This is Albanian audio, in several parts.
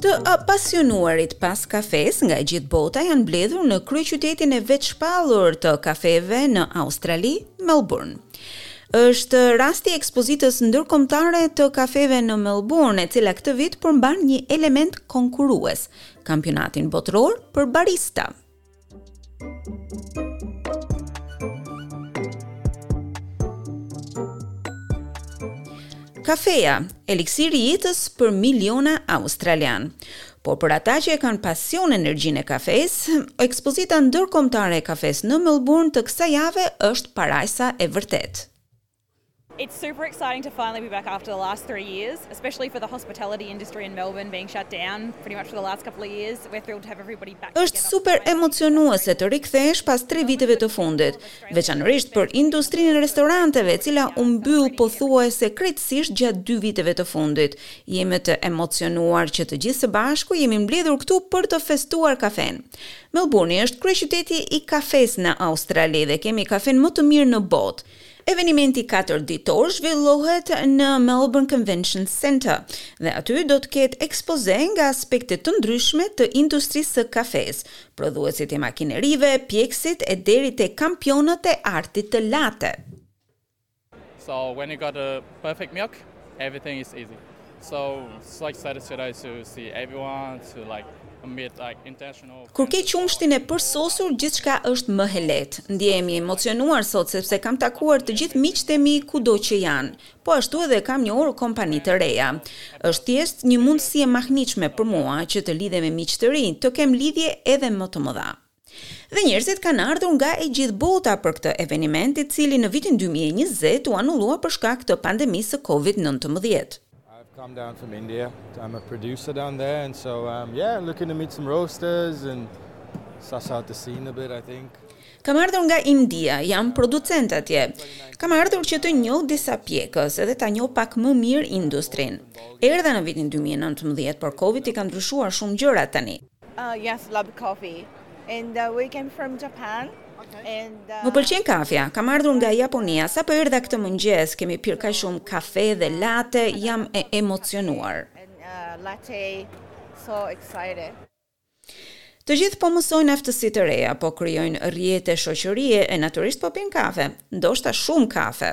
Të pasionuarit pas kafes nga e gjithë bota janë mbledhur në kryeqytetin e vetëshpallur të kafeve në Australi, Melbourne. Është rasti i ekspozitës ndërkombëtare të kafeve në Melbourne, e cila këtë vit përmban një element konkurrues, kampionatin botëror për barista. Kafeja, eliksiri i jetës për miliona australianë. Por për ata që e kanë pasion energjinë e kafesë, ekspozita ndërkombëtare e kafesë në Melbourne të kësaj jave është parajsa e vërtetë. It's super exciting to finally be back after the last three years, especially for the hospitality industry in Melbourne being shut down pretty much for the last couple of years. We're thrilled to have everybody back. Është super emocionuese të rikthehesh pas tre viteve të fundit, veçanërisht për industrinë e restoranteve, e cila u mbyll pothuajse krejtësisht gjatë dy viteve të fundit. Jemi të emocionuar që të gjithë së bashku jemi mbledhur këtu për të festuar kafenë. Melburni është kryeqyteti i kafesë në Australi dhe kemi kafenë më të mirë në botë. Evenimenti katër ditor zhvillohet në Melbourne Convention Centre dhe aty do të ketë ekspoze nga aspekte të ndryshme të industrisë së kafesë, prodhuesit e makinerive, pjekësit e deri te kampionët e artit të latte. So when you got a perfect milk, everything is easy. Kur ke qumështin e përsosur, gjithçka është më e lehtë. Ndjehem i emocionuar sot sepse kam takuar të gjithë miqtë e mi kudo që janë. Po ashtu edhe kam njohur kompani të reja. Është thjesht një mundësi e mahnitshme për mua që të lidhem me miq të rinj, të kem lidhje edhe më të mëdha. Dhe njerëzit kanë ardhur nga e gjithë bota për këtë eveniment i cili në vitin dy mijë e njëzet u anullua për shkak të pandemisë së Covid nëntëmbëdhjetë. come down from India. I'm a producer down there and so um, yeah, looking to meet some roasters and suss out the scene a bit, I think. Kam ardhur nga India, jam producent atje. Kam ardhur që të njoh disa pjekës dhe ta njoh pak më mirë industrinë. Erdha në vitin 2019, por Covid i ka ndryshuar shumë gjërat tani. Më pëlqen kafeja, kam ardhur nga Japonia, sapo erdha këtë mëngjes, kemi pirë kaq shumë kafe dhe latte, jam e emocionuar. Të gjithë po mësojnë aftësi të reja, po krijojnë rrjete shoqërie e natyrisht po pinë kafe, ndoshta shumë kafe.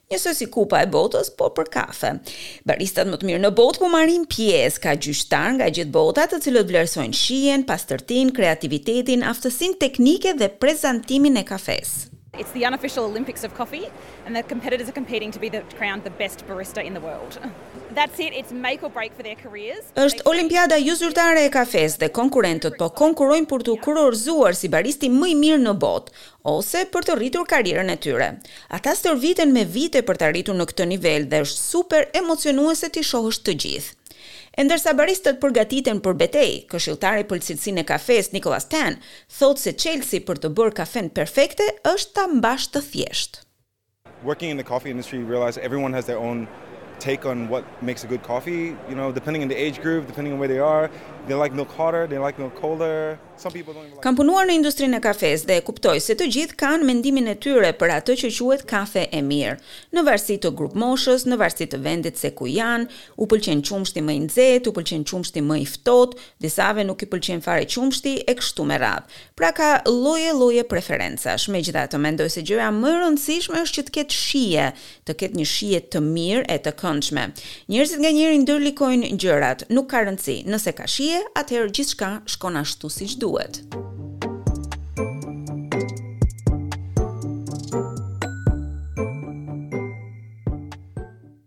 Njësoj si Kupa e Botës, por për kafe. Baristat më të mirë në botë po marrin pjesë, ka gjyqtarë nga gjithë bota, të cilët vlerësojnë shijen, pastërtinë, kreativitetin, aftësinë teknike dhe prezantimin e kafesë. It's the unofficial Olympics of coffee and the competitors are competing to be the crowned the best barista in the world. That's it, it's make or break for their careers. Është Olimpiada jozyrtare e kafesë dhe konkurrentët po konkurrojnë për t'u kurorëzuar si baristi më i mirë në botë. ose për të rritur karrierën e tyre. Ata stërviten me vite për të arritur në këtë nivel dhe është super emocionuese t'i shohësh të gjithë. E ndërsa baristët përgatiten për betejë, këshilltari për cilësinë e kafesë Nicholas Tan thotë se çelësi për të bërë kafenë perfekte është ta mbash të thjeshtë. Working in the coffee industry you realize everyone has their own take on what makes a good coffee, you know, depending on the age group, depending on where they are, they like milk hotter, they like milk colder. Some people don't even like Kam punuar në industrinë e kafesë dhe e kuptoj se të gjithë kanë mendimin e tyre për atë që quhet kafe e mirë. Në varësi të grupmoshës, në varësi të vendit se ku janë, u pëlqen qumështi më i nxehtë, u pëlqen qumështi më i ftohtë, disave nuk i pëlqen fare qumështi e kështu me radhë. Pra ka lloje-lloje preferencash, megjithatë mendoj se gjëja më e rëndësishme është që të ketë shije, të ketë një shije të mirë e të këndshme. Njerëzit nganjëherë i ndërlikojnë gjërat, nuk ka rëndësi, nëse ka shije, atëherë gjithçka shkon ashtu siç duhet.